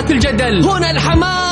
الجدل. هنا الحماس.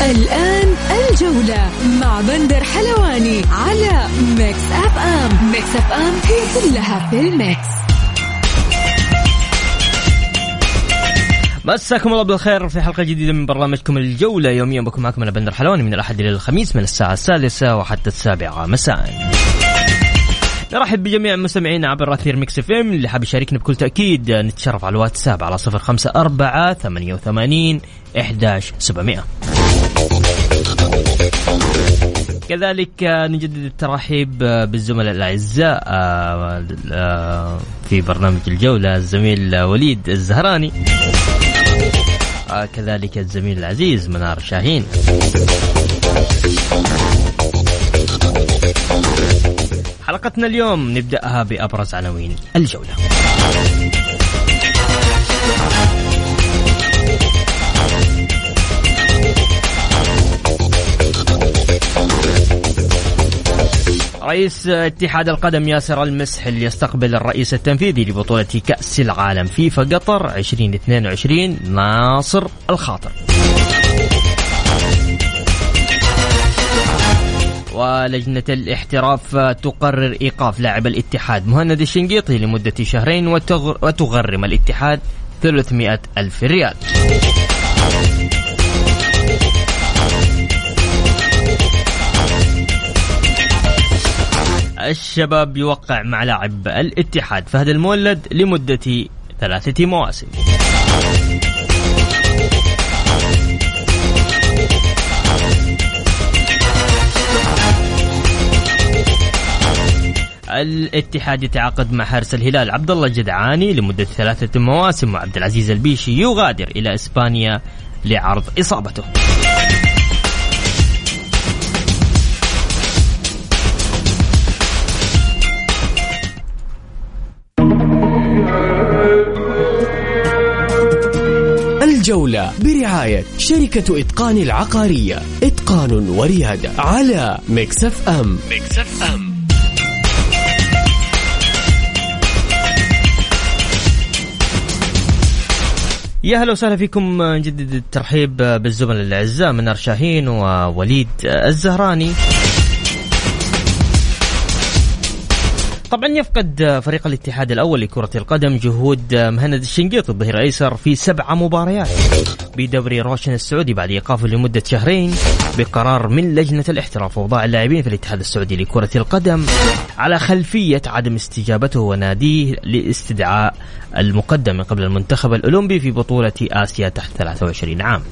الآن الجولة مع بندر حلواني على Mix FM Mix FM هي كلها في ال mix. مساكم الله بالخير في حلقة جديدة من برنامجكم الجولة. يوميا بكون معكم أنا بندر حلواني من الأحد إلى الخميس من الساعة السادسة وحتى السابعة مساءً. نرحب بجميع مستمعينا عبر أثير Mix FM اللي حاب يشاركنا بكل تأكيد نتشرف على الواتساب على 054 88 11700 كذلك نجدد الترحيب بالزملاء الأعزاء آه، آه، في برنامج الجولة الزميل وليد الزهراني. آه، كذلك الزميل العزيز منار شاهين. حلقتنا اليوم نبدأها بأبرز عناوين الجولة. رئيس اتحاد القدم ياسر المسحل يستقبل الرئيس التنفيذي لبطولة كأس العالم فيفا قطر 2022 ناصر الخاطر. ولجنة الاحتراف تقرر إيقاف لاعب الاتحاد مهند الشنقيطي لمدة شهرين وتغر وتغرم الاتحاد 300 ألف ريال. الشباب يوقع مع لاعب الاتحاد فهد المولد لمدة ثلاثة مواسم. الاتحاد يتعاقد مع حارس الهلال عبد الله الجدعاني لمدة ثلاثة مواسم وعبد العزيز البيشي يغادر إلى إسبانيا لعرض إصابته. الجولة برعاية شركة إتقان العقارية. إتقان وريادة على ام Mix FM يا هلا وسهلا فيكم نجدد الترحيب بالزملاء الأعزاء منار شاهين ووليد الزهراني. طبعا يفقد فريق الاتحاد الأول لكرة القدم جهود مهند الشنقيطي الظهير الأيسر في سبع مباريات بدوري روشن السعودي بعد إيقافه لمدة شهرين بقرار من لجنة الاحتراف ووضع اللاعبين في الاتحاد السعودي لكرة القدم على خلفية عدم استجابته وناديه لاستدعاء المقدم من قبل المنتخب الأولمبي في بطولة آسيا تحت 23 عام.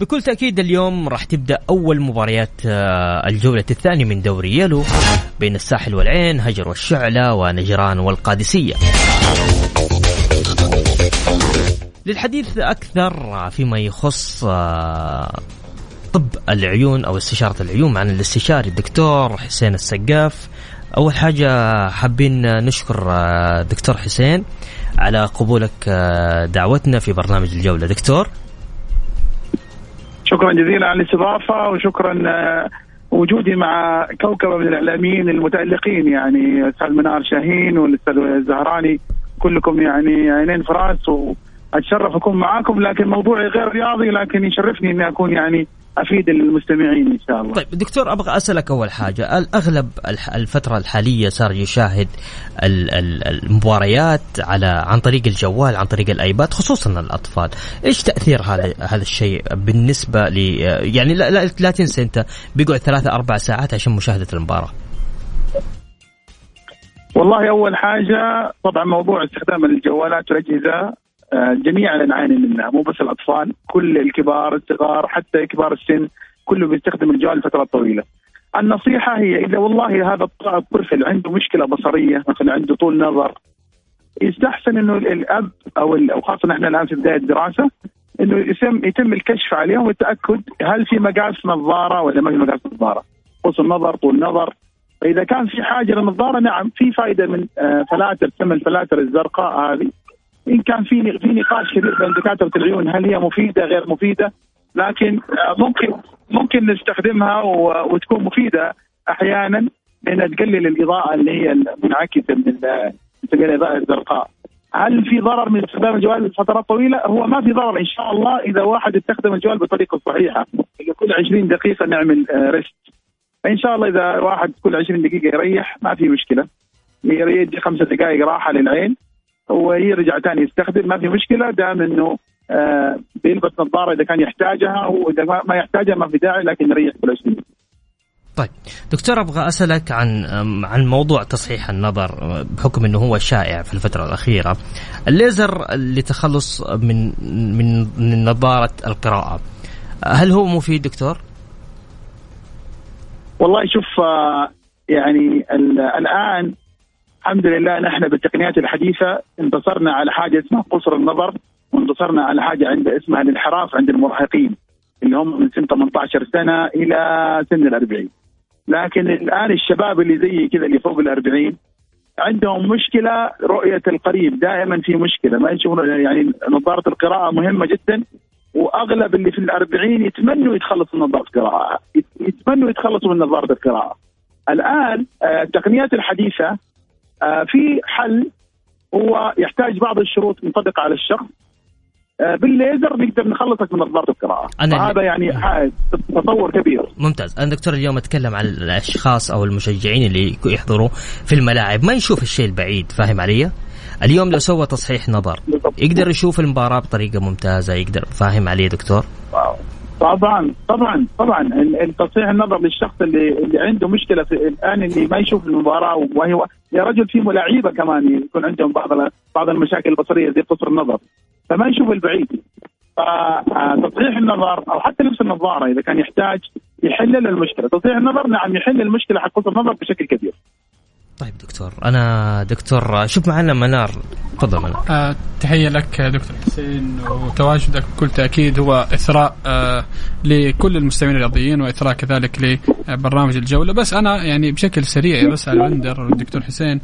بكل تأكيد اليوم راح تبدأ أول مباريات آه، الجولة الثانية من دوري يلو بين الساحل والعين هجر والشعلة ونجران والقادسية. للحديث أكثر فيما يخص آه، طب العيون أو استشارة العيون معنا الاستشاري الدكتور حسين السقاف. أول حاجة حابين نشكر آه، دكتور حسين على قبولك آه، دعوتنا في برنامج الجولة. دكتور. شكرا جزيلا على الاستضافة وشكرا آه، وجودي مع كوكبه من الإعلاميين المتألقين يعني أستاذ منار شاهين والأستاذ الزهراني كلكم يعني عينين في راس وأتشرف أكون معاكم لكن موضوعي غير رياضي لكن يشرفني إني أكون يعني أفيد المستمعين إن شاء الله. طيب دكتور أبغى أسألك أول حاجة. الاغلب الفترة الحالية صار يشاهد ال- ال- المباريات على عن طريق الجوال عن طريق الآيباد خصوصا الأطفال. إيش تأثير هذا هذا الشيء بالنسبة ل يعني لا, لا, لا تنسى أنت بيقعد ثلاثة أربع ساعات عشان مشاهدة المباراة. والله أول حاجة طبعا موضوع استخدام الجوالات والأجهزة آه، جميعا نعاني منها مو بس الأطفال كل الكبار الصغار حتى كبار السن كله بيستخدم الجوال لفترات طويلة. النصيحة هي إذا والله هذا الطفل عنده مشكلة بصرية مثلا عنده طول نظر يستحسن إنه الأب أو خاصة إحنا الآن في بداية الدراسة إنه يتم يتم الكشف عليهم والتأكد هل في مقاس نظارة ولا ما في مقاس نظارة. قصر النظر طول النظر فإذا كان في حاجة للنظارة نعم في فائده من آه، فلاتر تسمى الفلاتر الزرقاء هذه. إن كان في في نقاش كبير بين دكاترة العيون هل هي مفيدة غير مفيدة لكن آه، ممكن ممكن نستخدمها وتكون مفيدة أحيانا لانها تقلل الإضاءة اللي هي المنعكسة من تقلل الإضاءة الزرقاء. هل في ضرر من استخدام الجوال لفترات طويلة؟ هو ما في ضرر إن شاء الله إذا واحد استخدم الجوال بالطريقة الصحيحه كل 20 دقيقة نعمل آه، ريست. فإن شاء الله إذا واحد كل 20 دقيقة يريح ما في مشكلة. يدي خمسة دقائق راحة للعين ويرجع ثاني يستخدم ما في مشكلة دام إنه آه بيلبس نظارة إذا كان يحتاجها وإذا ما- يحتاجها ما في داعي لكن يريح كل 20 دقيقه. طيب دكتور أبغى أسألك عن عن موضوع تصحيح النظر أه، بحكم إنه هو شائع في الفترة الأخيرة الليزر لتخلص من من من نظارة القراءة هل هو مفيد دكتور والله شوف آه، يعني ال- الآن الحمد لله نحن بالتقنيات الحديثة انتصرنا على حاجة اسمها قصر النظر وانتصرنا على حاجة عند اسمها الانحراف عند المراهقين اللي هم من سن 18 سنة إلى سن ال 40 لكن الآن الشباب اللي زي كذا اللي فوق ال 40 عندهم مشكلة رؤية القريب دائما في مشكلة ما يشوفون يعني نظارة القراءة مهمة جدا وأغلب اللي في الأربعين يتمنوا يتخلصوا من نظارة القراءة يت- يتمنوا يتخلصوا من نظارة القراءة. الآن آه، التقنيات الحديثة في حل هو يحتاج بعض الشروط منطبقه على الشخص. آه، بالليزر نقدر نخلصك من نظاره القراءة. أنا- هذا يعني تطور كبير. ممتاز. أنا دكتور اليوم أتكلم عن الأشخاص أو المشجعين اللي يحضروا في الملاعب. ما يشوف الشيء البعيد فاهم علي؟ اليوم لو سوى تصحيح نظر يقدر يشوف المباراة بطريقة ممتازة يقدر فاهم علي دكتور؟ طبعا طبعا طبعا. التصحيح النظر للشخص اللي اللي عنده مشكلة في الآن اللي ما يشوف المباراة وهي يا رجل في لعيبه كمان يكون عندهم بعض بعض المشاكل البصرية زي قصر النظر. فما يشوف البعيد. فتصحيح النظر أو حتى لبس النظارة إذا كان يحتاج يحل له المشكلة، تصحيح النظر نعم يحل المشكلة حق قصر النظر بشكل كبير. طيب دكتور أنا دكتور شوف معنا منار. تفضل منار. آه تحية لك دكتور حسين وتواجدك بكل تأكيد هو إثراء آه لكل المستمعين الرياضيين وإثراء كذلك لبرنامج الجولة. بس أنا يعني بشكل سريع بسأل بندر والدكتور حسين.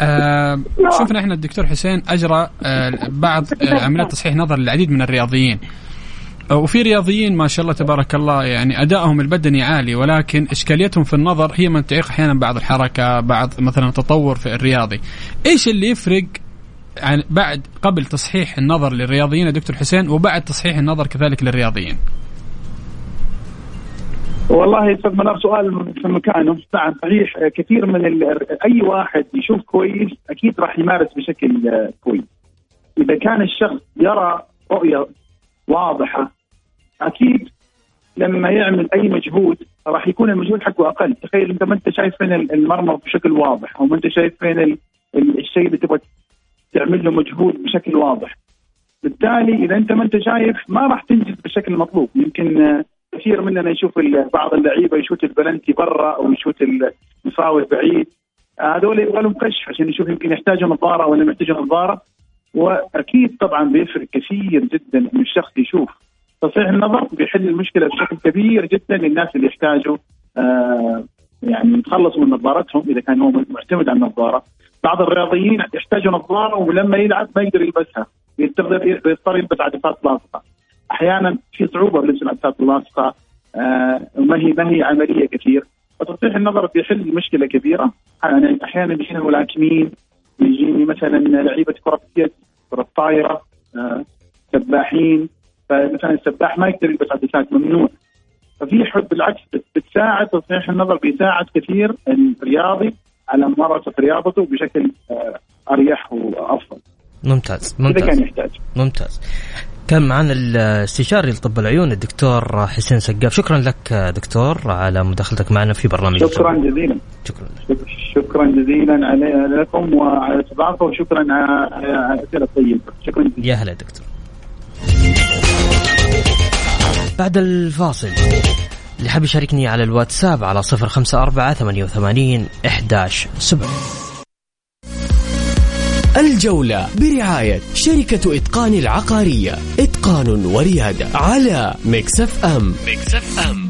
آه شفنا إحنا الدكتور حسين أجرى آه بعض آه عمليات تصحيح نظر للعديد من الرياضيين. وفي رياضيين ما شاء الله تبارك الله يعني أدائهم البدني عالي ولكن إشكاليتهم في النظر هي من تعيق أحيانا بعض الحركة بعض مثلا التطور في الرياضي. إيش اللي يفرق عن بعد قبل تصحيح النظر للرياضيين يا دكتور حسين وبعد تصحيح النظر كذلك للرياضيين؟ والله أستاذ منار سؤال في مكانه. نعم صحيح كثير من ال- أي واحد يشوف كويس أكيد راح يمارس بشكل آه، كويس. إذا كان الشخص يرى رؤية واضحة أكيد لما يعمل أي مجهود راح يكون المجهود حقه أقل، تخيل أنت ما أنت شايف فين المرمى بشكل واضح أو ما أنت شايف فين ال- ال- الشيء اللي تبغى تعمل له مجهود بشكل واضح. بالتالي إذا أنت ما أنت شايف ما راح تنجز بالشكل المطلوب، يمكن آه، كثير مننا يشوف بعض اللعيبة يشوت البلنتي برا أو يشوت الفاول بعيد. آه، هذول يبغى لهم كشف عشان يشوف يمكن يحتاجوا نظارة ولا ما يحتاجوا نظارة. وأكيد طبعا بيفرق كثير جدا إن الشخص يشوف. تصحيح النظر بيحل المشكلة بشكل كبير جدا للناس اللي يحتاجوا آه يعني يتخلصوا من نظارتهم إذا كان هو معتمد على النظارة. بعض الرياضيين يحتاجوا نظارة ولما يلعب ما يقدر يلبسها يضطر يلبس عدسات لاصقة. أحيانا في صعوبة بلبس العدسات اللاصقة آه ما هي ما هي عملية كثير. فتصحيح النظر بيحل مشكلة كبيرة. يعني أحيانا يجينا ملاكمين يجيني مثلا لعيبة كرة يد كرة طايره آه سباحين فمثلا السباح ما يقدر يلبس عدسات ممنوع. ففي حب بالعكس بتساعد تصحيح النظر بيساعد كثير الرياضي على ممارسة رياضته بشكل آه أريح وأفضل. ممتاز إذا كان ممتاز. يحتاج. ممتاز. كان معنا الاستشاري لطب العيون الدكتور حسين سقاف. شكرا لك دكتور على مداخلتك معنا في برنامج شكرا. جزيلا. شكرا لك. شكرا جزيلا علي لكم وعلى الاستضافه وشكرا على الأسئلة الطيبة. شكرا جزيلا. يا هلا دكتور. بعد الفاصل. اللي حاب يشاركني على الواتساب على صفر خمسة أربعة ثمانية وثمانين إحداش سبعة. الجولة برعاية شركة إتقان العقارية. إتقان وريادة على Mix FM Mix FM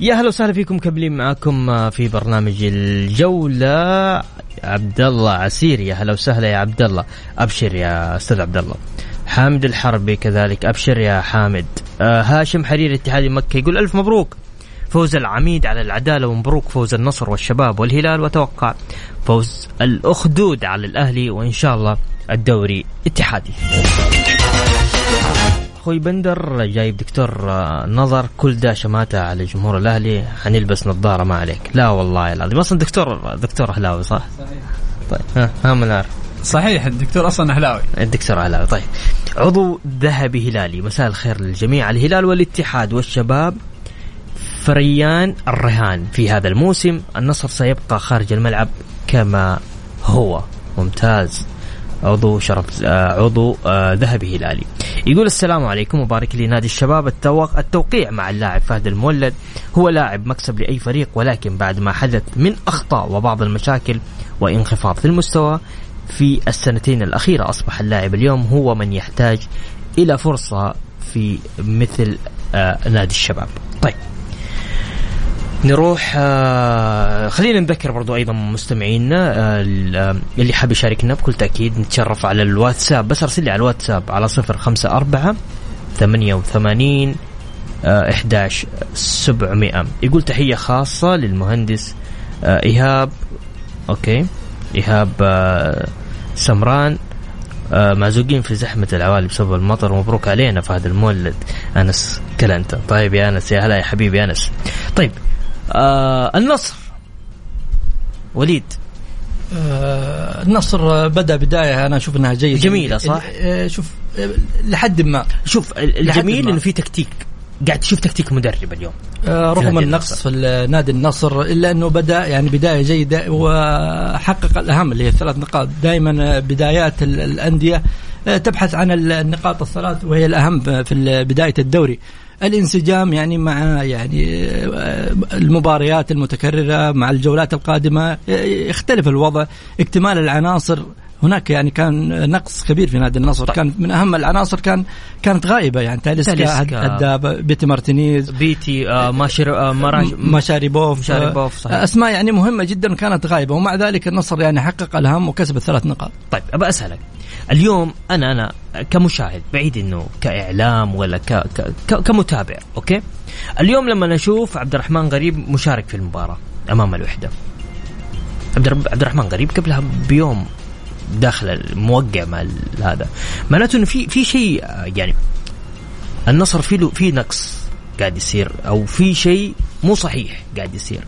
يا هلا وسهلا فيكم مكملين معاكم في برنامج الجولة. عبد الله عسير يا هلا وسهلا يا عبد الله أبشر يا أستاذ عبد الله حامد الحربي كذلك. أبشر يا حامد. آه هاشم حرير اتحاد مكة يقول ألف مبروك. فوز العميد على العدالة ومبروك فوز النصر والشباب والهلال وتوقع فوز الأخدود على الأهلي وإن شاء الله الدوري اتحادي أخوي بندر جايب دكتور آه، نظر كل ده شماته على جمهور الأهلي. حنلبس نظارة ما عليك. لا والله العظيم. أصلا دكتور دكتور أهلاوي صح؟ صحيح. طيب ها عارف صحيح الدكتور أصلا أهلاوي. الدكتور أهلاوي طيب. عضو ذهبي هلالي. مساء الخير للجميع. الهلال والاتحاد والشباب. فريان الرهان. في هذا الموسم النصر سيبقى خارج الملعب كما هو. ممتاز. عضو شرف آه، عضو آه، ذهبي هلالي. يقول السلام عليكم وبارك لي نادي الشباب. التوق التوقيع مع اللاعب فهد المولد. هو لاعب مكسب لأي فريق ولكن بعد ما حدث من أخطاء وبعض المشاكل وانخفاض في المستوى في السنتين الأخيرة أصبح اللاعب اليوم هو من يحتاج إلى فرصة في مثل آه، نادي الشباب. طيب. نروح آه خلينا نذكر برضو أيضا مستمعينا آه, آه، اللي حاب يشاركنا بكل تأكيد نتشرف على الواتساب. بس أرسل لي على الواتساب على صفر خمسة أربعة ثمانية وثمانين إحداش سبعمائة يقول تحية خاصة للمهندس إيهاب. أوكي. إيهاب آه سمران. آه معزوقين في زحمة العوالي بسبب المطر. مبروك علينا فهد المولد. أنس كلنتا طيب يا أنس يا هلا يا حبيبي أنس. طيب آه النصر. وليد. آه النصر بدأ بداية أنا أشوف إنها جيدة. جميلة صح؟ آه شوف آه لحد ما. شوف الجميل إنه في تكتيك. قاعد تشوف تكتيك مدرب اليوم. آه رغم النقص في نادي النصر إلا إنه بدأ يعني بداية جيدة وحقق الأهم اللي هي الثلاث نقاط. دائما بدايات الأندية آه، تبحث عن النقاط الثلاث وهي الأهم في بداية الدوري. الانسجام يعني مع يعني آه، المباريات المتكررة مع الجولات القادمة يختلف الوضع. اكتمال العناصر هناك يعني كان نقص كبير في نادي النصر. طيب. كان من أهم العناصر كان كانت غائبة يعني. تاليسكا هداب بيتي مارتينيز بيتي آه ماشر آه مراج ماشاريبوف ماشاريبوف صحيح. أسماء يعني مهمة جدا كانت غائبة. ومع ذلك النصر يعني حقق الهم وكسب الثلاث نقاط. طيب أبى أسألك. اليوم أنا أنا كمشاهد بعيد إنه كإعلام ولا ك ك كمتابع أوكي؟ اليوم لما نشوف عبد الرحمن غريب مشارك في المباراة أمام الوحدة. عبد عبد الرحمن غريب قبلها بيوم داخل الموقع مع هذا. معناته إنه في في شيء يعني النصر فيه في نقص قاعد يصير أو في شيء مو صحيح قاعد يصير.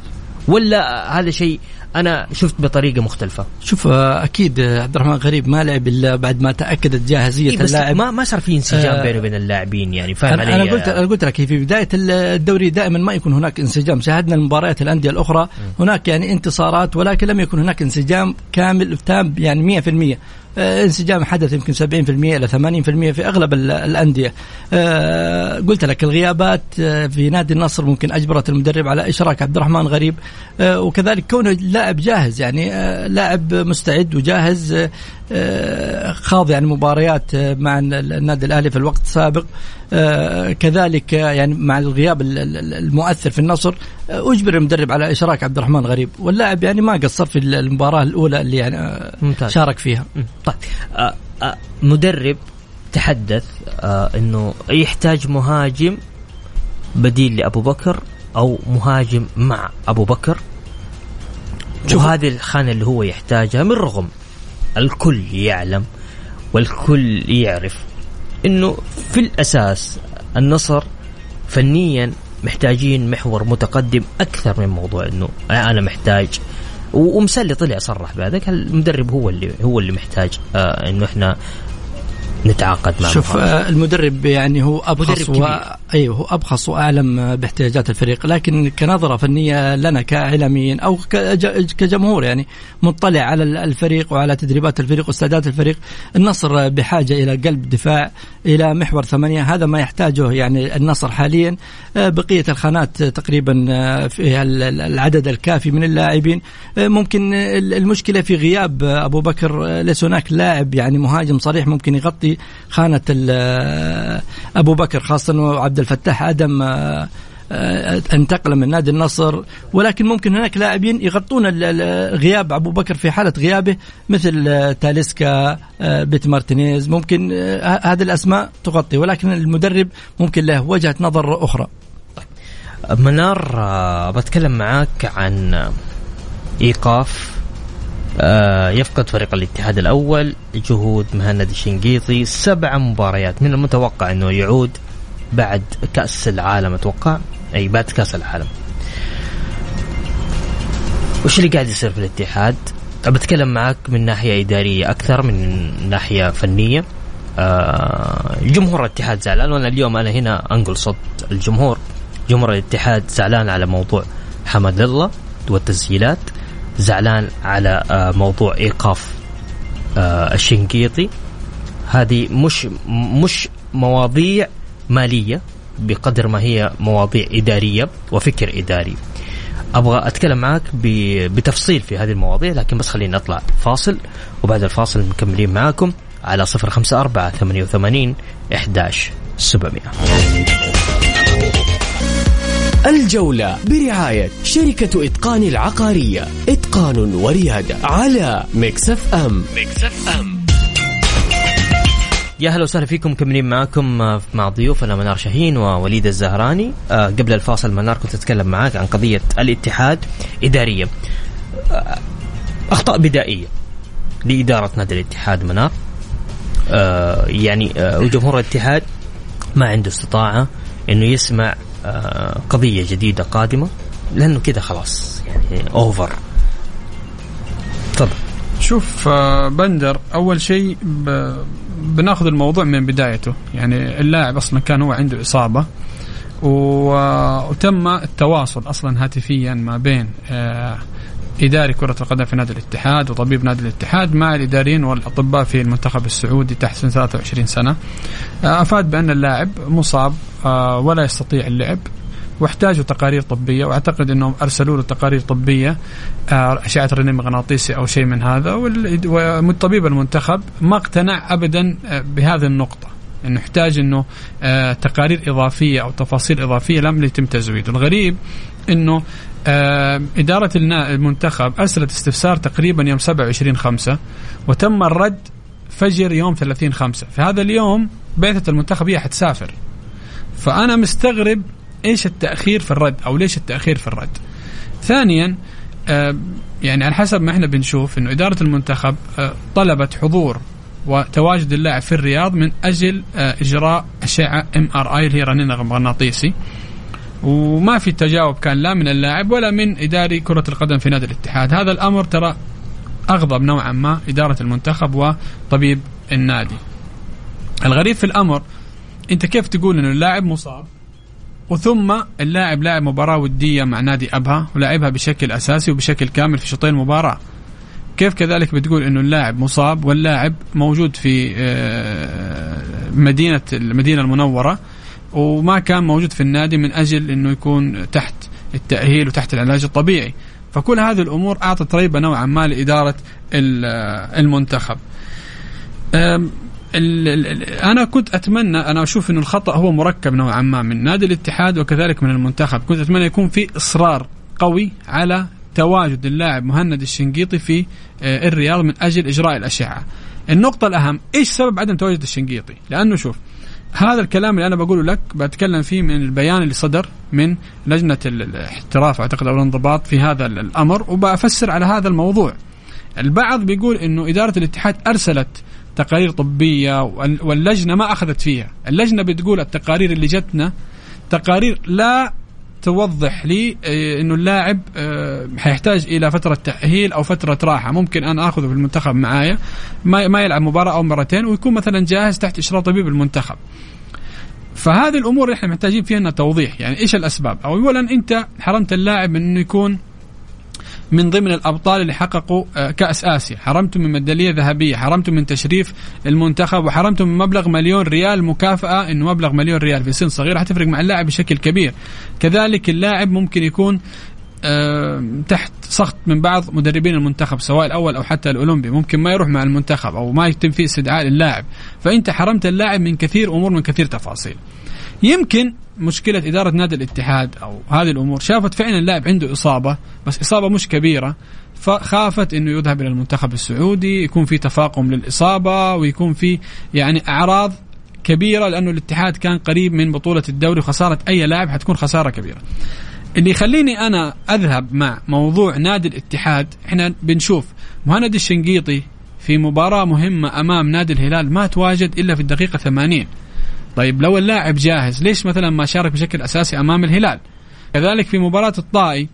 ولا هذا شيء أنا شفت بطريقة مختلفة. شوف آه، أكيد آه، عبد الرحمن غريب ما لعب إلا بعد ما تأكدت جاهزية إيه اللاعب. ما ما صار في انسجام آه بينه وبين اللاعبين يعني فاهم علي؟ أنا قلت أنا قلت لك في بداية الدوري دائما ما يكون هناك انسجام. شاهدنا المباريات الأندية الأخرى هناك يعني انتصارات ولكن لم يكن هناك انسجام كامل تام يعني 100% آه، انسجام حدث يمكن 70% إلى 80% في أغلب الأندية. آه، قلت لك الغيابات آه، في نادي النصر ممكن أجبرت المدرب على إشراك عبد الرحمن غريب وكذلك كونه لاعب جاهز يعني لاعب مستعد وجاهز خاض يعني مباريات مع النادي الأهلي في الوقت السابق. كذلك يعني مع الغياب المؤثر في النصر أجبر المدرب على إشراك عبد الرحمن غريب. واللاعب يعني ما قصر في المباراة الأولى اللي يعني ممتاز. شارك فيها. طيب. آه آه مدرب تحدث آه إنه يحتاج مهاجم بديل لأبو بكر أو مهاجم مع أبو بكر. وهذه الخانة اللي هو يحتاجها من رغم الكل يعلم والكل يعرف إنه في الأساس النصر فنيا محتاجين محور متقدم أكثر من موضوع إنه أنا محتاج. ومسلي طلع صرح بهذا المدرب هو اللي هو اللي محتاج آه إنه إحنا نتعاقد مع شوف آه المدرب يعني هو ابخص مدرب و... أيوه هو أبخص وأعلم آه، باحتياجات الفريق. لكن كنظرة فنية لنا كإعلاميين أو كج... كجمهور يعني مطلع على الفريق وعلى تدريبات الفريق واستعدادات الفريق. النصر بحاجة إلى قلب دفاع إلى محور ثمانية. هذا ما يحتاجه يعني النصر حاليا. آه بقية الخانات تقريبا آه، في العدد الكافي من اللاعبين. آه، ممكن المشكلة في غياب أبو بكر. ليس هناك لاعب يعني مهاجم صريح ممكن يغطي خانة أبو بكر خاصة انه عبد الفتاح آدم آه، آه، انتقل من نادي النصر. ولكن ممكن هناك لاعبين يغطون غياب أبو بكر في حالة غيابه مثل آه، تاليسكا بيت مارتينيز. ممكن هذه الأسماء تغطي ولكن المدرب ممكن له وجهة نظر أخرى. منار بتكلم معاك عن إيقاف يفقد فريق الاتحاد الأول جهود مهند الشنقيطي سبع مباريات. من المتوقع أنه يعود بعد كأس العالم أتوقع؟ أي بعد كأس العالم. وش اللي قاعد يصير في الاتحاد؟ بتكلم معك من ناحية إدارية أكثر من ناحية فنية. آه جمهور الاتحاد زعلان. وأنا اليوم أنا هنا أنقل صوت الجمهور. جمهور الاتحاد زعلان على موضوع حمد الله والتسجيلات. زعلان على آه، موضوع إيقاف آه، الشنقيطي. هذه مش مش مواضيع مالية بقدر ما هي مواضيع إدارية وفكر إداري. أبغى أتكلم معك بتفصيل في هذه المواضيع لكن بس خلينا نطلع فاصل وبعد الفاصل مكملين معاكم على صفر خمسة أربعة ثمانية وثمانين إحداش سبعمية. الجولة برعاية شركة إتقان العقارية. إتقان وريادة على Mix FM Mix FM يا أهلا وسهلا فيكم مكملين معكم آه، مع ضيوفنا منار شاهين ووليد الزهراني. آه، قبل الفاصل منار كنت أتكلم معاك عن قضية الاتحاد اداريا آه، أخطاء بدائية لإدارة نادي الاتحاد منار. يعني وجمهور الاتحاد ما عنده استطاعة إنه يسمع قضية جديدة قادمة. لأنه كذا خلاص يعني اوفر تفضل. شوف آه، بندر أول شيء بناخذ الموضوع من بدايته. يعني اللاعب أصلا كان هو عنده إصابة. وتم التواصل أصلا هاتفيا ما بين آه، إداري كرة القدم في نادي الاتحاد وطبيب نادي الاتحاد مع الإداريين والأطباء في المنتخب السعودي تحت سن 23 سنة. أفاد بأن اللاعب مصاب آه، ولا يستطيع اللعب واحتاجوا تقارير طبية وأعتقد أنهم أرسلوا له تقارير طبية آه، أشعة رنين مغناطيسي أو شيء من هذا والطبيب المنتخب ما اقتنع ابدا آه، بهذه النقطه إنه انه تقارير إضافية أو تفاصيل إضافية لم يتم تزويده، الغريب إنه إدارة المنتخب أرسلت استفسار تقريبا يوم 27 5 وتم الرد فجر يوم 30 5 في هذا اليوم بعثه المنتخب هي حتسافر. فأنا مستغرب إيش التأخير في الرد أو ليش التأخير في الرد. ثانيا آه، يعني على حسب ما إحنا بنشوف إنه إدارة المنتخب آه، طلبت حضور وتواجد اللاعب في الرياض من أجل آه، إجراء أشعة MRI اللي هي رنين مغناطيسي وما في تجاوب كان لا من اللاعب ولا من إداري كرة القدم في نادي الاتحاد. هذا الأمر ترى أغضب نوعا ما إدارة المنتخب وطبيب النادي. الغريب في الأمر أنت كيف تقول انه اللاعب مصاب؟ وثم اللاعب لاعب مباراة ودية مع نادي أبها ولعبها بشكل أساسي وبشكل كامل في شوطين المباراة. كيف كذلك بتقول إنه اللاعب مصاب واللاعب موجود في آه، مدينة المدينة المنورة وما كان موجود في النادي من أجل إنه يكون تحت التأهيل وتحت العلاج الطبيعي. فكل هذه الأمور أعطت ريبة نوعا ما لإدارة المنتخب. أنا كنت أتمنى أنا أشوف إنه الخطأ هو مركب نوعا ما من نادي الاتحاد وكذلك من المنتخب. كنت أتمنى يكون في إصرار قوي على تواجد اللاعب مهند الشنقيطي في آه، الرياض من أجل إجراء الأشعة. النقطة الأهم إيش سبب عدم تواجد الشنقيطي؟ لأنه شوف هذا الكلام اللي أنا بقوله لك بتكلم فيه من البيان اللي صدر من لجنة الاحتراف أعتقد أو الانضباط في هذا الأمر وبفسر على هذا الموضوع. البعض بيقول إنه إدارة الاتحاد أرسلت تقارير طبية واللجنة ما أخذت فيها، اللجنة بتقول التقارير اللي جتنا تقارير لا توضح لي آه، إنه اللاعب آه، حيحتاج إلى فترة تأهيل أو فترة راحة. ممكن أنا آخذه في المنتخب معايا ما ما يلعب مباراة أو مرتين ويكون مثلا جاهز تحت إشراف طبيب المنتخب. فهذه الأمور إحنا محتاجين فيها توضيح. يعني إيش الأسباب؟ اولا أنت حرمت اللاعب من إنه يكون من ضمن الأبطال اللي حققوا آه، كأس آسيا، حرمتم من ميدالية ذهبية، حرمتم من تشريف المنتخب وحرمتم من مبلغ مليون ريال مكافأة إنه مبلغ مليون ريال في سن صغير. حتفرق مع اللاعب بشكل كبير. كذلك اللاعب ممكن يكون آه، تحت سخط من بعض مدربين المنتخب سواء الأول أو حتى الأولمبي. ممكن ما يروح مع المنتخب أو ما يتم فيه استدعاء للاعب. فإنت حرمت اللاعب من كثير أمور من كثير تفاصيل. يمكن مشكلة إدارة نادي الاتحاد أو هذه الأمور شافت فعلا اللاعب عنده إصابة بس إصابة مش كبيرة فخافت إنه يذهب إلى المنتخب السعودي يكون في تفاقم للإصابة ويكون في يعني أعراض كبيرة لأنه الاتحاد كان قريب من بطولة الدوري وخسارة أي لاعب حتكون خسارة كبيرة. اللي يخليني أنا أذهب مع موضوع نادي الاتحاد إحنا بنشوف مهند الشنقيطي في مباراة مهمة أمام نادي الهلال ما تواجد إلا في الدقيقة 80 طيب لو اللاعب جاهز ليش مثلا ما شارك بشكل أساسي أمام الهلال؟ كذلك في مباراة الطائي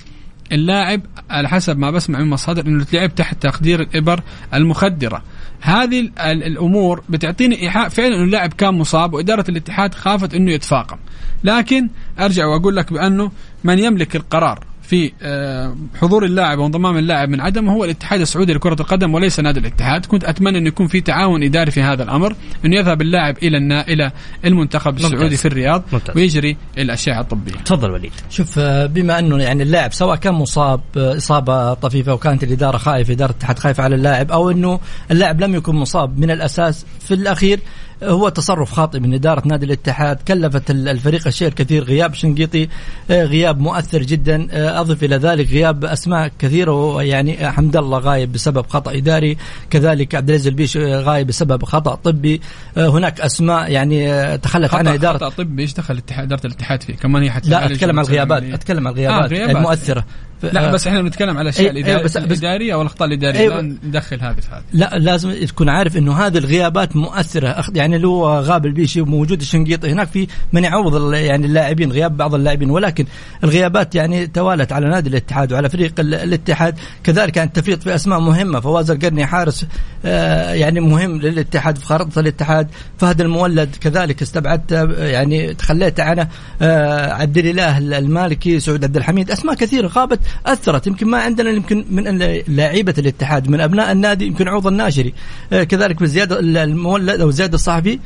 اللاعب على حسب ما بسمع من مصادر إنه لعب تحت تقدير الإبر المخدرة. هذه الأمور بتعطيني إيحاء فعلا إنه اللاعب كان مصاب وإدارة الاتحاد خافت إنه يتفاقم. لكن أرجع وأقول لك بأنه من يملك القرار. في آه، حضور اللاعب وانضمام اللاعب من عدم هو الاتحاد السعودي لكرة القدم وليس نادي الاتحاد، كنت أتمنى انه يكون في تعاون إداري في هذا الأمر، انه يذهب اللاعب إلى النا... إلى المنتخب ممتاز. السعودي في الرياض ممتاز. ويجري الاشعه الطبية. تفضل وليد. شوف آه، بما أنه يعني اللاعب سواء كان مصاب آه، إصابة طفيفة وكانت الإدارة خايفة إدارة الاتحاد خايفة على اللاعب أو أنه اللاعب لم يكن مصاب من الأساس في الأخير هو تصرف خاطئ من إدارة نادي الاتحاد كلفت الفريق الشيء الكثير غياب شنقيطي غياب مؤثر جدا آه، أضف إلى ذلك غياب أسماء كثيرة يعني حمد الله غايب بسبب خطأ إداري كذلك عبد العزيز البيش غايب بسبب خطأ طبي. آه، هناك أسماء يعني تخلت عنها إدارة خطأ طبي إيش دخل الاتحاد إدارة الاتحاد فيه؟ كمان هي لا أتكلم عن الغيابات أتكلم عن الغيابات آه المؤثرة. لا بس إحنا بنتكلم على الاشياء أيوة الإدارية, بس الإدارية أو الأخطاء الإدارية أيوة ندخل هذه في هذه. لا لازم تكون عارف إنه هذه الغيابات مؤثرة. يعني لو غاب البيشي وموجود الشنقيطي هناك في من يعوض يعني اللاعبين غياب بعض اللاعبين. ولكن الغيابات يعني توالت على نادي الاتحاد وعلى فريق الاتحاد. كذلك كان التفريط في أسماء مهمة. فواز القرني حارس آه يعني مهم للاتحاد في خارطه الاتحاد. فهد المولد كذلك استبعدت يعني تخليت عنه آه عبد الإله المالكي سعود عبد الحميد. أسماء كثيرة غابت أثرت. يمكن ما عندنا يمكن من لاعيبه الاتحاد من أبناء النادي يمكن عوض الناشري آه كذلك بزياده المولد أو زياد الصحفي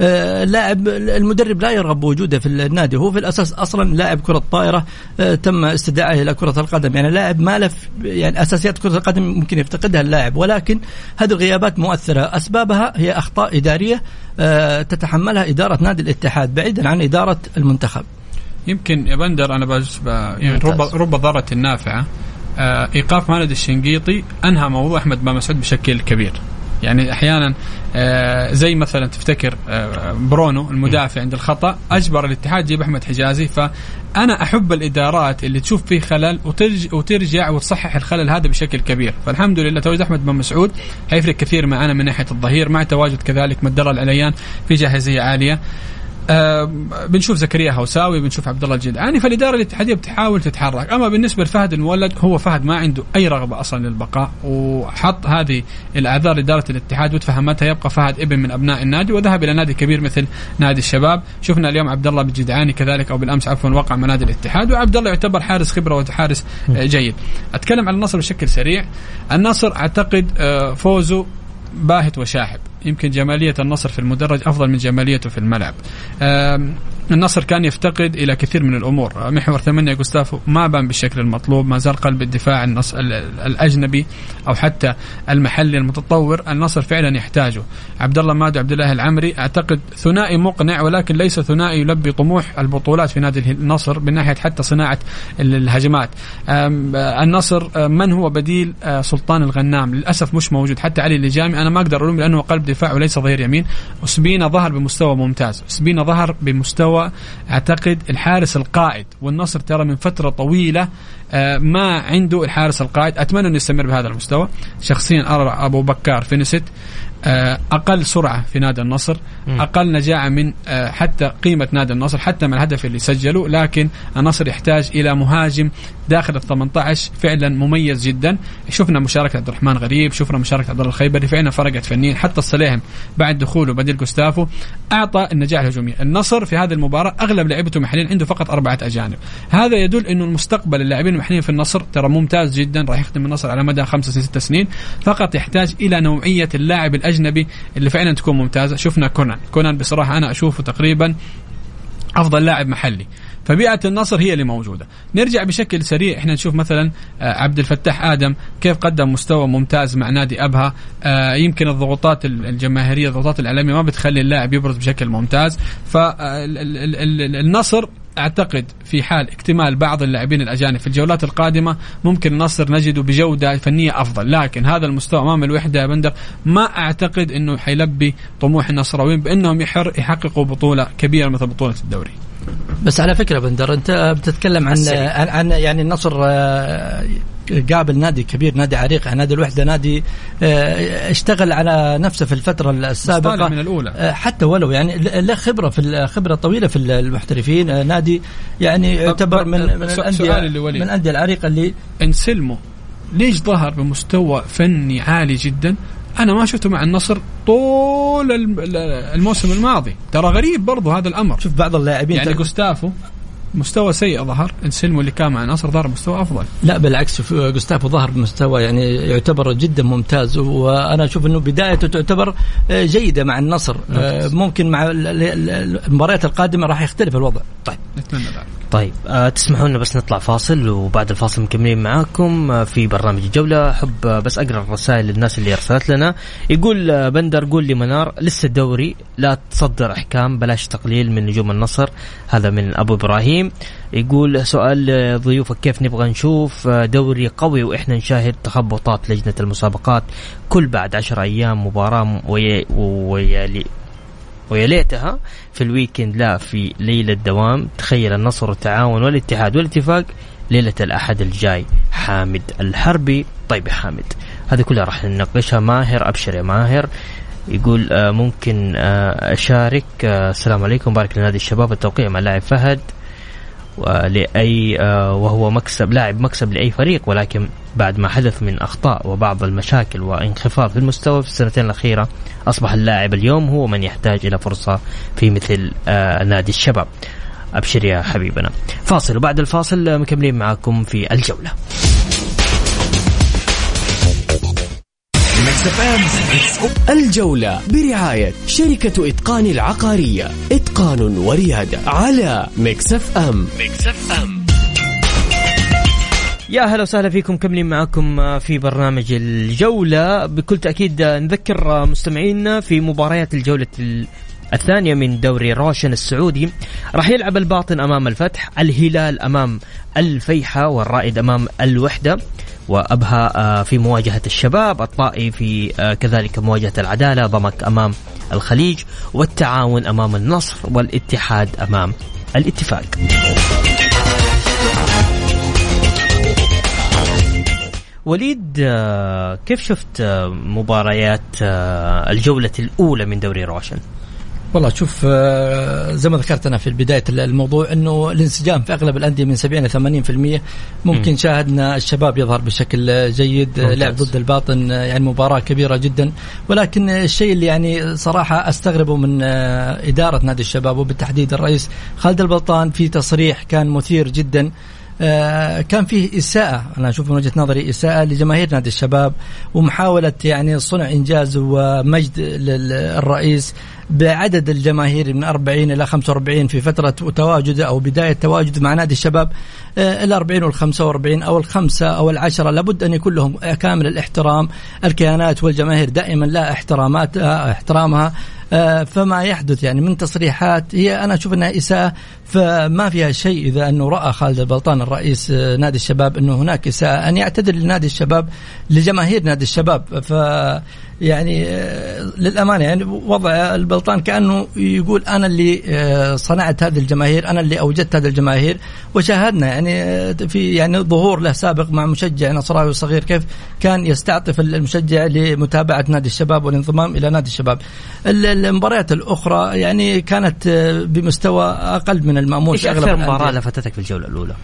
آه، لاعب المدرب لا يرغب بوجوده في النادي. هو في الأساس أصلا لاعب كرة طائرة آه، تم استدعائه إلى كرة القدم. يعني لاعب ما له يعني أساسيات كرة القدم ممكن يفتقدها اللاعب. ولكن هذه الغيابات مؤثرة. أسبابها هي أخطاء إدارية تتحملها إدارة نادي الاتحاد بعيدا عن إدارة المنتخب. يمكن يا بندر أنا بس يعني رب رب ضارة نافعه إيقاف مالد الشنقيطي أنهى موضوع أحمد بن مسعود بشكل كبير. يعني أحيانا آه، زي مثلا تفتكر آه، برونو المدافع عند الخطأ أجبر الاتحاد يجيب أحمد حجازي. فأنا أحب الإدارات اللي تشوف فيه خلل وترجع, وترجع وتصحح الخلل هذا بشكل كبير. فالحمد لله تواجد أحمد بن مسعود حيفرق كثير معنا من ناحية الظهير. مع تواجد كذلك مدر العليان في جاهزية عالية. آه بنشوف زكريا هوساوي بنشوف عبد الله الجدعاني فالاداره الاتحاديه بتحاول تتحرك. أما بالنسبة لفهد المولد هو فهد ما عنده أي رغبة أصلا للبقاء وحط هذه الاعذار لإدارة الاتحاد وتفهمتها. يبقى فهد ابن من أبناء النادي وذهب إلى نادي كبير مثل نادي الشباب. شفنا اليوم عبد الله بالجدعاني كذلك أو بالأمس عفوا وقع مع نادي الاتحاد وعبد الله يعتبر حارس خبرة وحارس آه، جيد. أتكلم عن النصر بشكل سريع. النصر أعتقد آه، فوزه باهت وشاحب. يمكن جمالية النصر في المدرج أفضل من جماليته في الملعب. النصر كان يفتقد إلى كثير من الأمور. محور ثمانية جوستافو ما بان بالشكل المطلوب ما زال قلب الدفاع النص الأجنبي أو حتى المحلي المتطور. النصر فعلا يحتاجه. عبد الله مادو عبد الله العمري أعتقد ثنائي مقنع ولكن ليس ثنائي يلبي طموح البطولات في نادي النصر من ناحية حتى صناعة الهجمات. النصر من هو بديل سلطان الغنام؟ للأسف مش موجود. حتى علي اللجامي أنا ما أقدر ألوم لأنه قلب دفاع وليس ظهير يمين. اسبينا ظهر بمستوى ممتاز. اسبينا ظهر بمستوى أعتقد الحارس القائد والنصر ترى من فترة طويلة آه، ما عنده الحارس القائد. أتمنى أنه يستمر بهذا المستوى. شخصيا أرى أبو بكار فينيست آه، أقل سرعة في نادي النصر. أقل نجاعة من آه، حتى قيمة نادي النصر حتى مع الهدف اللي سجله لكن النصر يحتاج إلى مهاجم داخل ال 18 فعلا مميز جدا. شفنا مشاركة عبد الرحمن غريب شفنا مشاركة عبد الله الخيبري فعلا فرقت فنيا حتى الصليهم بعد دخوله بديل جوستافو أعطى النجاح الهجومي النصر في هذه المباراة أغلب لعيبته محليين عنده فقط أربعة أجانب. هذا يدل إنه المستقبل اللاعبين المحليين في النصر ترى ممتاز جدا راح يخدم النصر على مدى خمسة ست سنين. فقط يحتاج إلى نوعية اللاعب الأجنبي اللي فعلا تكون ممتازة. شفنا كونان. كونان بصراحة أنا أشوفه تقريبا أفضل لاعب محلي. فبيئة النصر هي اللي موجودة. نرجع بشكل سريع. إحنا نشوف مثلا آه، عبد الفتاح آدم كيف قدم مستوى ممتاز مع نادي أبها. آه، يمكن الضغوطات ال- الجماهيرية الضغوطات الإعلامية ما بتخلي اللاعب يبرز بشكل ممتاز. فالنصر أعتقد في حال اكتمال بعض اللاعبين الأجانب في الجولات القادمة ممكن النصر نجده بجودة فنية أفضل. لكن هذا المستوى أمام الوحدة يا بندر ما أعتقد إنه حيلبي طموح النصراويين بأنهم يحققوا بطولة كبيرة مثل بطولة الدوري. بس على فكرة بندر أنت بتتكلم عن. عن, عن يعني النصر آه، قابل نادي كبير نادي عريق نادي الوحدة نادي آه، اشتغل على نفسه في الفترة السابقة من الأولى. آه، حتى ولو يعني له خبرة في الخبره طويلة في المحترفين نادي يعني يعتبر من من الانديه. من الأندية العريقة اللي أنسلمو ليش ظهر بمستوى فني عالي جدا أنا ما شفته مع النصر طول الم- الموسم الماضي. ترى غريب برضو هذا الأمر. شوف بعض اللاعبين يعني جوستافو مستوى سيء ظهر. انسلمو اللي كان مع النصر ظهر مستوى أفضل. لا بالعكس جوستافو ظهر بمستوى يعني يعتبر جدا ممتاز. وأنا أشوف إنه بدايته تعتبر آه، جيدة مع النصر. آه، ممكن مع ال- ال- ال- المباريات القادمة راح يختلف الوضع. طيب. نتمنى ذلك. طيب آه تسمحوا لنا بس نطلع فاصل وبعد الفاصل مكملين معاكم آه في برنامج الجولة أحب آه بس أقرأ الرسائل للناس اللي أرسلت لنا. يقول آه بندر قول لي منار لسه الدوري لا تصدر أحكام بلاش تقليل من نجوم النصر. هذا من أبو إبراهيم. يقول سؤال ضيوفك كيف نبغى نشوف دوري قوي وإحنا نشاهد تخبطات لجنة المسابقات كل بعد عشر أيام مباراة ويا ويا ليتها في الويكند لا في ليلة دوام تخيل النصر والتعاون والاتحاد والاتفاق ليلة الأحد الجاي. حامد الحربي. طيب يا حامد هذه كلها راح نناقشها. ماهر أبشر يا ماهر. يقول آه ممكن آه أشارك. آه السلام عليكم. بارك لنادي الشباب. التوقيع مع اللاعب فهد. ولأي آه وهو مكسب لاعب مكسب لأي فريق ولكن بعد ما حدث من أخطاء وبعض المشاكل وانخفاض في المستوى في السنتين الأخيرة أصبح اللاعب اليوم هو من يحتاج إلى فرصة في مثل آه نادي الشباب. أبشر يا حبيبنا. فاصل وبعد الفاصل آه، مكملين معاكم في الجولة. الجولة برعاية شركة إتقان العقارية. إتقان وريادة على Mix FM. Mix FM. يا هلا وسهلا فيكم مكملين معكم في برنامج الجولة. بكل تأكيد نذكر مستمعينا في مباريات الجولة ال- الثانية من دوري روشن السعودي راح يلعب الباطن أمام الفتح الهلال أمام الفيحة والرائد أمام الوحدة وأبها آه، في مواجهة الشباب الطائي في آه، كذلك مواجهة العدالة ضمك أمام الخليج والتعاون أمام النصر والاتحاد أمام الاتفاق وليد آه، كيف شفت مباريات الجولة الأولى من دوري روشن؟ والله شوف آه، زي ما ذكرت أنا في بداية الموضوع إنه الانسجام في أغلب الأندية من 70 ل 80% ممكن مم. شاهدنا الشباب يظهر بشكل آه، جيد آه، ممتاز. لعب ضد الباطن يعني مباراة كبيرة جدا ولكن الشيء اللي يعني صراحة أستغربه من إدارة نادي الشباب وبالتحديد الرئيس خالد البلطان في تصريح كان مثير جدا كان فيه إساءة أنا أشوف من وجهة نظري إساءة لجماهير نادي الشباب ومحاولة يعني صنع إنجاز ومجد للرئيس بعدد الجماهير من 40 إلى 45 في فترة تواجده أو بداية تواجده مع نادي الشباب ال 40 وال 45 أو الخمسة أو العشرة. لابد أن يكون لهم كامل الاحترام الكيانات والجماهير دائما لا احترامات آه، احترامها. آه، فما يحدث يعني من تصريحات هي أنا أشوف أنها إساءة فما فيها شيء إذا أنه رأى خالد البلطان الرئيس آه، نادي الشباب أنه هناك اساءه أن يعتذر لنادي الشباب لجماهير نادي الشباب. ف يعني آه، للأمانة يعني وضع البلطان كأنه يقول أنا اللي آه، صنعت هذه الجماهير أنا اللي أوجدت هذه الجماهير. وشاهدنا يعني في يعني ظهور له سابق مع مشجع نصراوي صغير كيف كان يستعطف المشجع لمتابعة نادي الشباب والانضمام إلى نادي الشباب. المباريات الأخرى يعني كانت بمستوى أقل من المامول إيش أكثر مباراة لفتتك في الجولة الأولى؟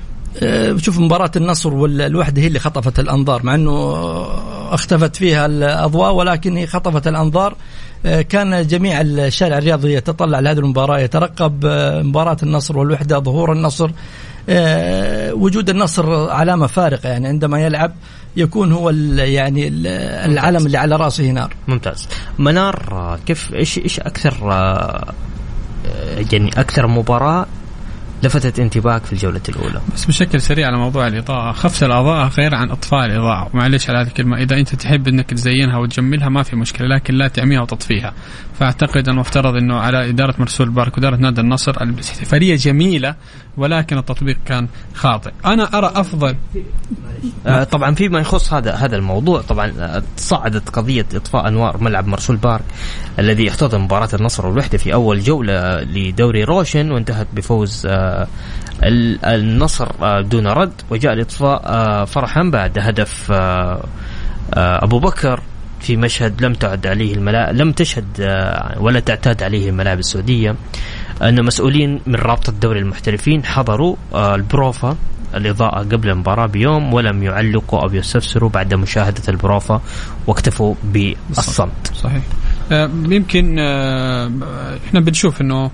أه، شوف مباراة النصر والوحدة هي اللي خطفت الأنظار مع أنه اختفت فيها الأضواء ولكن هي خطفت الأنظار. أه، كان جميع الشارع الرياضي يتطلع لهذه المباراة يترقب أه، مباراة النصر والوحدة ظهور النصر. وجود النصر علامة فارقة يعني عندما يلعب يكون هو يعني العلم اللي على رأسه نار ممتاز. منار كيف إيش إيش أكثر يعني أكثر مباراة لفتت انتباهك في الجولة الأولى. بس بشكل سريع على موضوع الإضاءة. خفت الأضاءة غير عن إطفاء الإضاءة. معلش على هذه الكلمة. إذا أنت تحب أنك تزينها وتجملها ما في مشكلة لكن لا تعميها وتطفيها. فأعتقد المفترض أنه على إدارة مرسول بارك وإدارة نادي النصر الاحتفالية جميلة ولكن التطبيق كان خاطئ. أنا أرى أفضل. آه طبعا فيما يخص هذا هذا الموضوع طبعا آه، صعدت قضية إطفاء أنوار ملعب مرسول بارك الذي احتضن مباراة النصر والوحدة في أول جولة لدوري روشن وانتهت بفوز آه النصر دون رد وجاء الإطفاء فرحا بعد هدف أبو بكر في مشهد لم تعد عليه الملاعب لم تشهد ولا تعتاد عليه الملاعب السعودية. أن مسؤولين من رابطة دوري المحترفين حضروا البروفا الإضاءة قبل المباراة بيوم ولم يعلقوا أو يستفسروا بعد مشاهدة البروفا واكتفوا بالصمت. صحيح. يمكن إحنا بنشوف إنه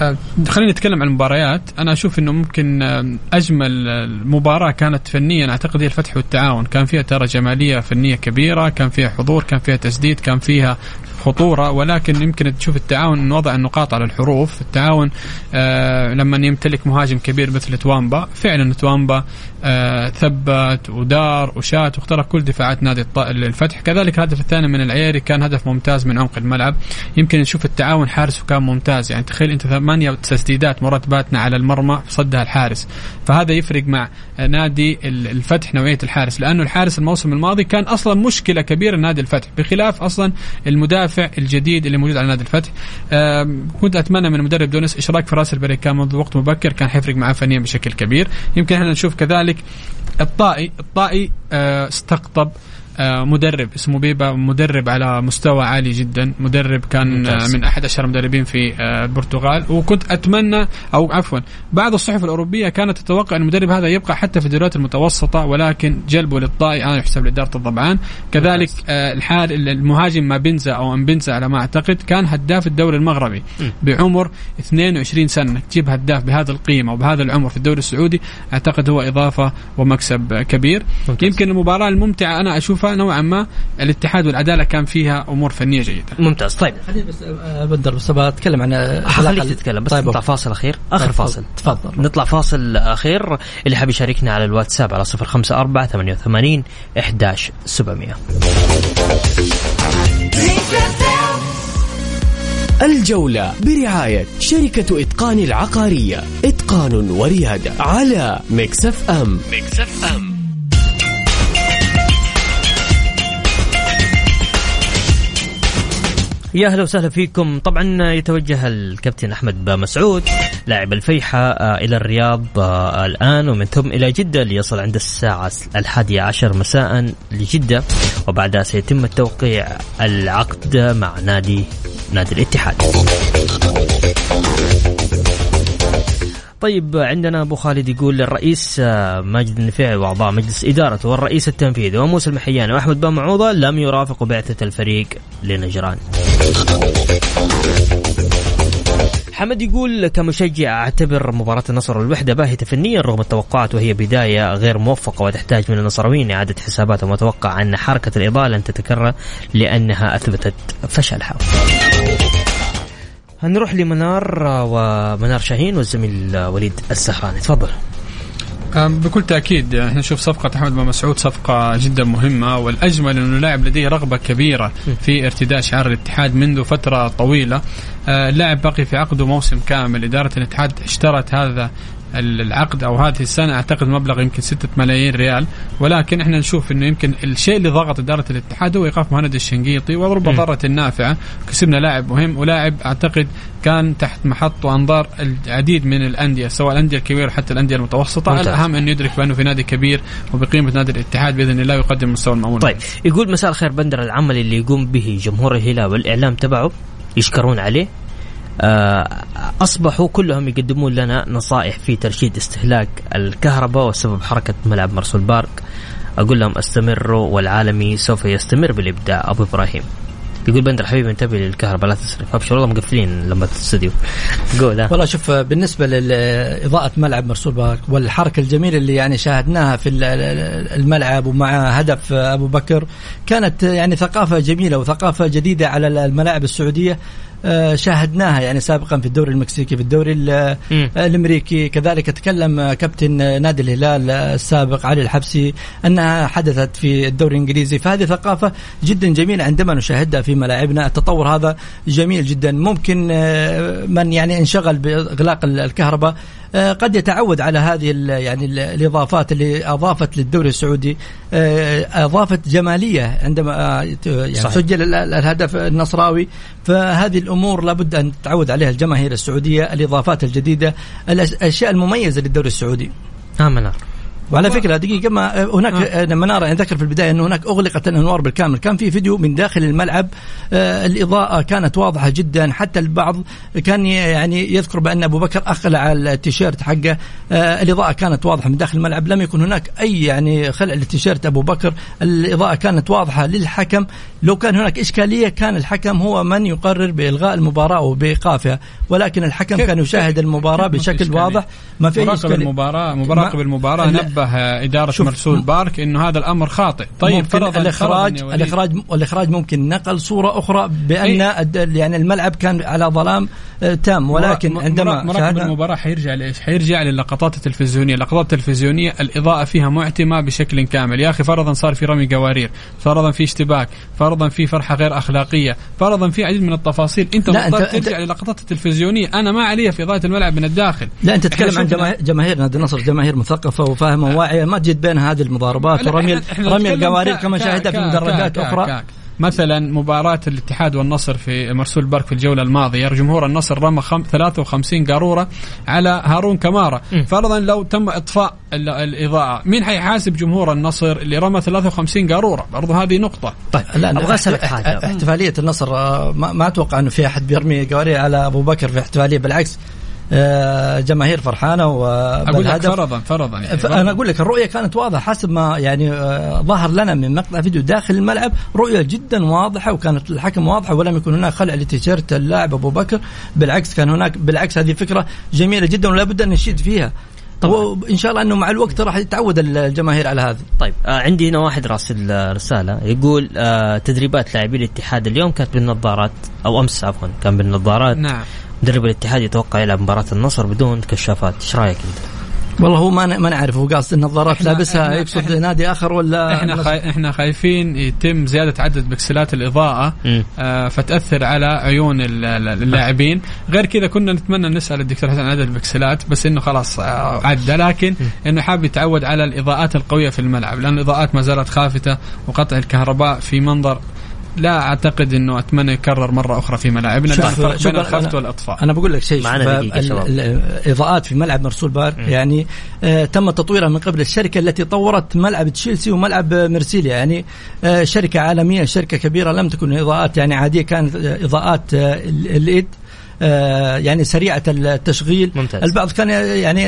آه، خلينا نتكلم عن المباريات. أنا أشوف إنه ممكن آه، أجمل مباراه كانت فنيا أعتقد هي الفتح والتعاون. كان فيها ترى جمالية فنية كبيرة كان فيها حضور كان فيها تسديد كان فيها خطورة ولكن يمكن تشوف التعاون انه وضع النقاط على الحروف. التعاون آه لما يمتلك مهاجم كبير مثل توامبا فعلا توامبا آه ثبت ودار وشات واخترق كل دفاعات نادي الفتح. كذلك الهدف الثاني من العياري كان هدف ممتاز من عمق الملعب. يمكن نشوف التعاون حارس وكان ممتاز. يعني تخيل أنت ثمانية تسديدات مرات باتنا على المرمى صدها الحارس. فهذا يفرق مع نادي الفتح نوعية الحارس. لأنه الحارس الموسم الماضي كان أصلا مشكلة كبيرة لنادي الفتح. بخلاف أصلا المدافع الجديد اللي موجود على نادي الفتح. كنت أتمنى من المدرب دونس إشراك في راس كان منذ وقت مبكر كان حيفرق معاه فنيا بشكل كبير. يمكن إحنا نشوف كذلك الطائي الطائي آه، استقطب مدرب اسمه بيبا مدرب على مستوى عالي جدا. مدرب كان آه، من أحد اشهر المدربين في آه، البرتغال. وكنت أتمنى أو عفوا بعض الصحف الأوروبية كانت تتوقع أن المدرب هذا يبقى حتى في الدوريات المتوسطة ولكن جلبه للطائي. أنا يحسب لإدارة الضبعان. كذلك الحال المهاجم ما بنزا أو أمبنزا على ما أعتقد كان هداف الدوري المغربي بعمر 22 سنة. تجيب هداف بهذا القيمة وبهذا العمر في الدوري السعودي؟ أعتقد هو إضافة ومكسب كبير. ممتاز. يمكن المباراة الممتعة أنا أشوفها نوعا ما الاتحاد والعدالة كان فيها أمور فنية جيدة. ممتاز. طيب. خليني بس ابدر بس أتكلم عن خليك تتكلم بس طيب نطلع فاصل أخير. آخر طيب فاصل. تفضل. نطلع فاصل أخير اللي حاب يشاركنا على الواتساب على 054 88 11700 الجولة برعاية شركة إتقان العقارية. إتقان وريادة على Mix FM. Mix FM. يا أهلا وسهلا فيكم. طبعا يتوجه الكابتن أحمد مسعود لاعب الفيحة آه، إلى الرياض آه، الآن ومن ثم إلى جدة ليصل عند الساعة الحادية عشر مساء لجدة وبعدها سيتم التوقيع العقد مع نادي نادي الاتحاد. طيب عندنا أبو خالد يقول الرئيس آه، ماجد النفيعي وأعضاء مجلس ادارته والرئيس التنفيذي وموسى المحياني وأحمد بن معوضة لم يرافقوا بعثة الفريق لنجران. حمد يقول كمشجع أعتبر مباراة النصر والوحدة باهتة فنيا رغم التوقعات وهي بداية غير موفقة وتحتاج من النصراويين إعادة حساباتهم وأتوقع أن حركة الإضاءة لن تتكرر لأنها أثبتت فشلها. هنروح لمنار ومنار شاهين والزميل وليد السهراني تفضل. أم، بكل تأكيد إحنا نشوف صفقة أحمد بن مسعود صفقة جدا مهمة والأجمل أنه لاعب لديه رغبة كبيرة في ارتداء شعار الاتحاد منذ فترة طويلة. آه، اللاعب بقي في عقده موسم كامل. إدارة الاتحاد اشترت هذا العقد أو هذه السنة أعتقد مبلغ يمكن 6 ملايين ريال. ولكن إحنا نشوف إنه يمكن الشيء اللي ضغط إدارة الاتحاد هو إيقاف مهند الشنقيطي ورب ضاره نافعه كسبنا لاعب مهم ولاعب أعتقد كان تحت محط وأنظار العديد من الأندية سواء الأندية الكبيرة حتى الأندية المتوسطة. ممتاز. الأهم انه يدرك بأنه في نادي كبير وبقيمة نادي الاتحاد بإذن الله يقدم المستوى المأمول. طيب يقول مساء الخير بندر العمل اللي يقوم به جمهور الهلال والإعلام تبعه يشكرون عليه. آه، أصبحوا كلهم يقدمون لنا نصائح في ترشيد استهلاك الكهرباء وسبب حركة ملعب مرسول بارك. أقول لهم استمروا والعالمي سوف يستمر بالإبداع. أبو إبراهيم. يقول بندر حبيبي انتبه للكهرباء لا تسرف. أبشر والله مقفلين لما الاستوديو. قول. والله شوف بالنسبة لاضاءه ملعب مرسول بارك والحركة الجميلة اللي يعني شاهدناها في ال- ال- الملعب ومع هدف أبو بكر كانت يعني ثقافة جميلة وثقافة جديدة على الملاعب السعودية. شاهدناها يعني سابقا في الدوري المكسيكي في الدوري ال- مم. الأمريكي. كذلك تكلم كابتن نادي الهلال السابق علي الحبسي أنها حدثت في الدوري الإنجليزي. فهذه ثقافة جدا جميلة عندما نشاهدها في ملاعبنا. التطور هذا جميل جدا. ممكن آه، من يعني انشغل بإغلاق ال- الكهرباء آه، قد يتعود على هذه ال- يعني ال- الإضافات اللي أضافت للدوري السعودي. آه، أضافت جمالية عندما آه، يعني صحيح. سجل ال- الهدف النصراوي. فهذه الأمور لابد أن تتعود عليها الجماهير السعودية الإضافات الجديدة الأشياء المميزة للدوري السعودي. منار وعلى فكرة دقيقة ما هناك آه. مناره يعني ذكر في البداية انه هناك أغلقت الأنوار بالكامل. كان في فيديو من داخل الملعب آه الإضاءة كانت واضحة جدا. حتى البعض كان يعني يذكر بأن أبو بكر أخلع التيشيرت حقه. آه الإضاءة كانت واضحة من داخل الملعب. لم يكن هناك أي يعني خلع للتيشيرت أبو بكر. الإضاءة كانت واضحة للحكم. لو كان هناك إشكالية كان الحكم هو من يقرر بإلغاء المباراة وبإيقافها. ولكن الحكم كان يشاهد المباراة بشكل؟ واضح. ما في إشكالية. المباراة مراقب ما- المباراة لا. نبه إدارة شوف، مرسول بارك إنه هذا الأمر خاطئ طيب فرضا الاخراج. الاخراج الإخراج ممكن نقل صورة أخرى بأن إيه. يعني الملعب كان على ظلام تام ولكن عندما مراقب شاهدنا المباراة حيرجع لإيش؟ حيرجع للقطات التلفزيونية، اللقطات التلفزيونية الإضاءة فيها معتمة بشكل كامل، يا أخي فرضا صار في رمي قوارير، فرضا في اشتباك، فرضا في فرحة غير أخلاقية، فرضا في عديد من التفاصيل، أنت لا، مضطر ترجع للقطات التلفزيونية، أنا ما علي في إضاءة الملعب من الداخل. لا أنت تتكلم عن جماهير جماهير نادي النصر جماهير مثقفة وفاهمة وواعية ما تجد بين هذه المضاربات ورمي رمي القوارير كما شاهدها في مدرجات أخرى. مثلا مباراة الاتحاد والنصر في مرسول بارك في الجولة الماضية جمهور النصر رمى خم 53 قارورة على هارون كمارة. فرضا لو تم إطفاء ال- الإضاءة مين حيحاسب جمهور النصر اللي رمى 53 قارورة؟ برضو هذه نقطة. طيب لا لا أبغى أسألك احت- حاجة. احت- احتفالية النصر آه، ما, ما أتوقع إنه في أحد بيرمي قوارير على أبو بكر في احتفالية بالعكس جماهير فرحانة أقول لك وبالهدف فرضا فرضا يعني. أنا أقول لك الرؤية كانت واضحة حسب ما يعني آه، ظهر لنا من مقطع فيديو داخل الملعب رؤية جدا واضحة وكانت الحكم واضحة ولم يكن هناك خلع لتيشيرت اللاعب أبو بكر. بالعكس كان هناك بالعكس هذه فكرة جميلة جدا ولا بد أن نشيد فيها. طب ان شاء الله أنه مع الوقت راح يتعود الجماهير على هذه. طيب آه عندي هنا واحد راسل آه، رساله يقول آه تدريبات لاعبي الاتحاد اليوم كانت بالنظارات أو أمس عفوا كان بالنظارات. نعم. مدرب الاتحاد يتوقع يلعب مباراة النصر بدون كشافات إيش رأيك أنت؟ والله هو ما ن- ما نعرف هو قاصد النظارات لابسها يقصد نادي آخر ولا إحنا؟ خاي... إحنا خايفين يتم زيادة عدد بكسلات الإضاءة. آه فتأثر على عيون ال- ال- اللاعبين غير كذا كنا نتمنى نسأل الدكتور حسن عن عدد البكسلات بس إنه خلاص آه عدى لكن إنه حاب يتعود على الإضاءات القوية في الملعب لأن الإضاءات ما زالت خافتة وقطع الكهرباء في منظر لا أعتقد إنه أتمنى يكرر مرة أخرى في ملاعبنا شوف- بين الخفت أنا- والأطفاء. أنا بقول لك شيء معنا شباب. الإضاءات في ملعب مرسول بار يعني آه تم تطويرها من قبل الشركة التي طورت ملعب تشيلسي وملعب مرسيليا يعني آه شركة عالمية شركة كبيرة لم تكن إضاءات يعني عادية كانت إضاءات آه ال- الإيد. آه يعني سريعة التشغيل. ممتاز. البعض كان يعني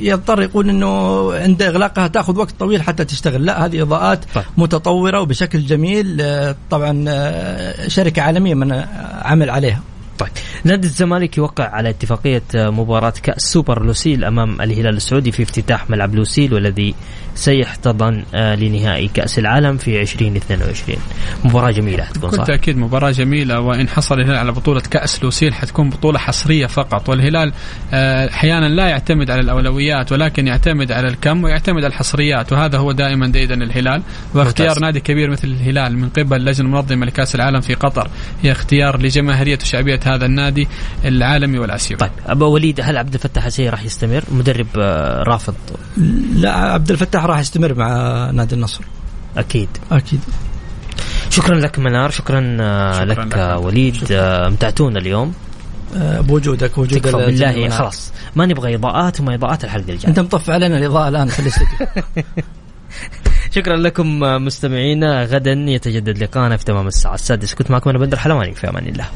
يضطر يقول إنه عند إغلاقها تأخذ وقت طويل حتى تشتغل. لا هذه إضاءات طيب. متطورة وبشكل جميل. آه، طبعا آه، شركة عالمية من آه، عمل عليها. طيب. نادي الزمالك يوقع على اتفاقية مباراة كأس سوبر لوسيل أمام الهلال السعودي في افتتاح ملعب لوسيل والذي سيحتضن آه، لنهائي كأس العالم في 2022 مباراة جميلة تكون بكل صح. تأكيد مباراة جميلة وإن حصل الهلال على بطولة كأس لوسيل حتكون بطولة حصرية فقط. والهلال آه، أحيانا لا يعتمد على الأولويات ولكن يعتمد على الكم ويعتمد على الحصريات وهذا هو دائما ديدا الهلال. واختيار ممتاز. نادي كبير مثل الهلال من قبل اللجنه المنظمه لكأس العالم في قطر هي اختيار لجماهيرية وشعبيه هذا النادي العالمي والآسيوي. طيب أبو وليد هل عبد الفتاح السيد راح يستمر؟ مدرب آه، رافض. لا عبد الفتاح راح يستمر مع نادي النصر. أكيد. أكيد. شكرا لك منار شكرا, آه، شكراً لك لك. آه، وليد. آه، امتعتونا اليوم. بوجودك وجود بالله. خلاص. ما نبغى إضاءات وما إضاءات الحلقة الجاية. أنت مطفي علينا الإضاءة الآن في الاستديو. شكرا لكم مستمعينا. غدا يتجدد لقاءنا في تمام الساعة السادسة. كنت معكم أنا بندر حلواني في أمان الله.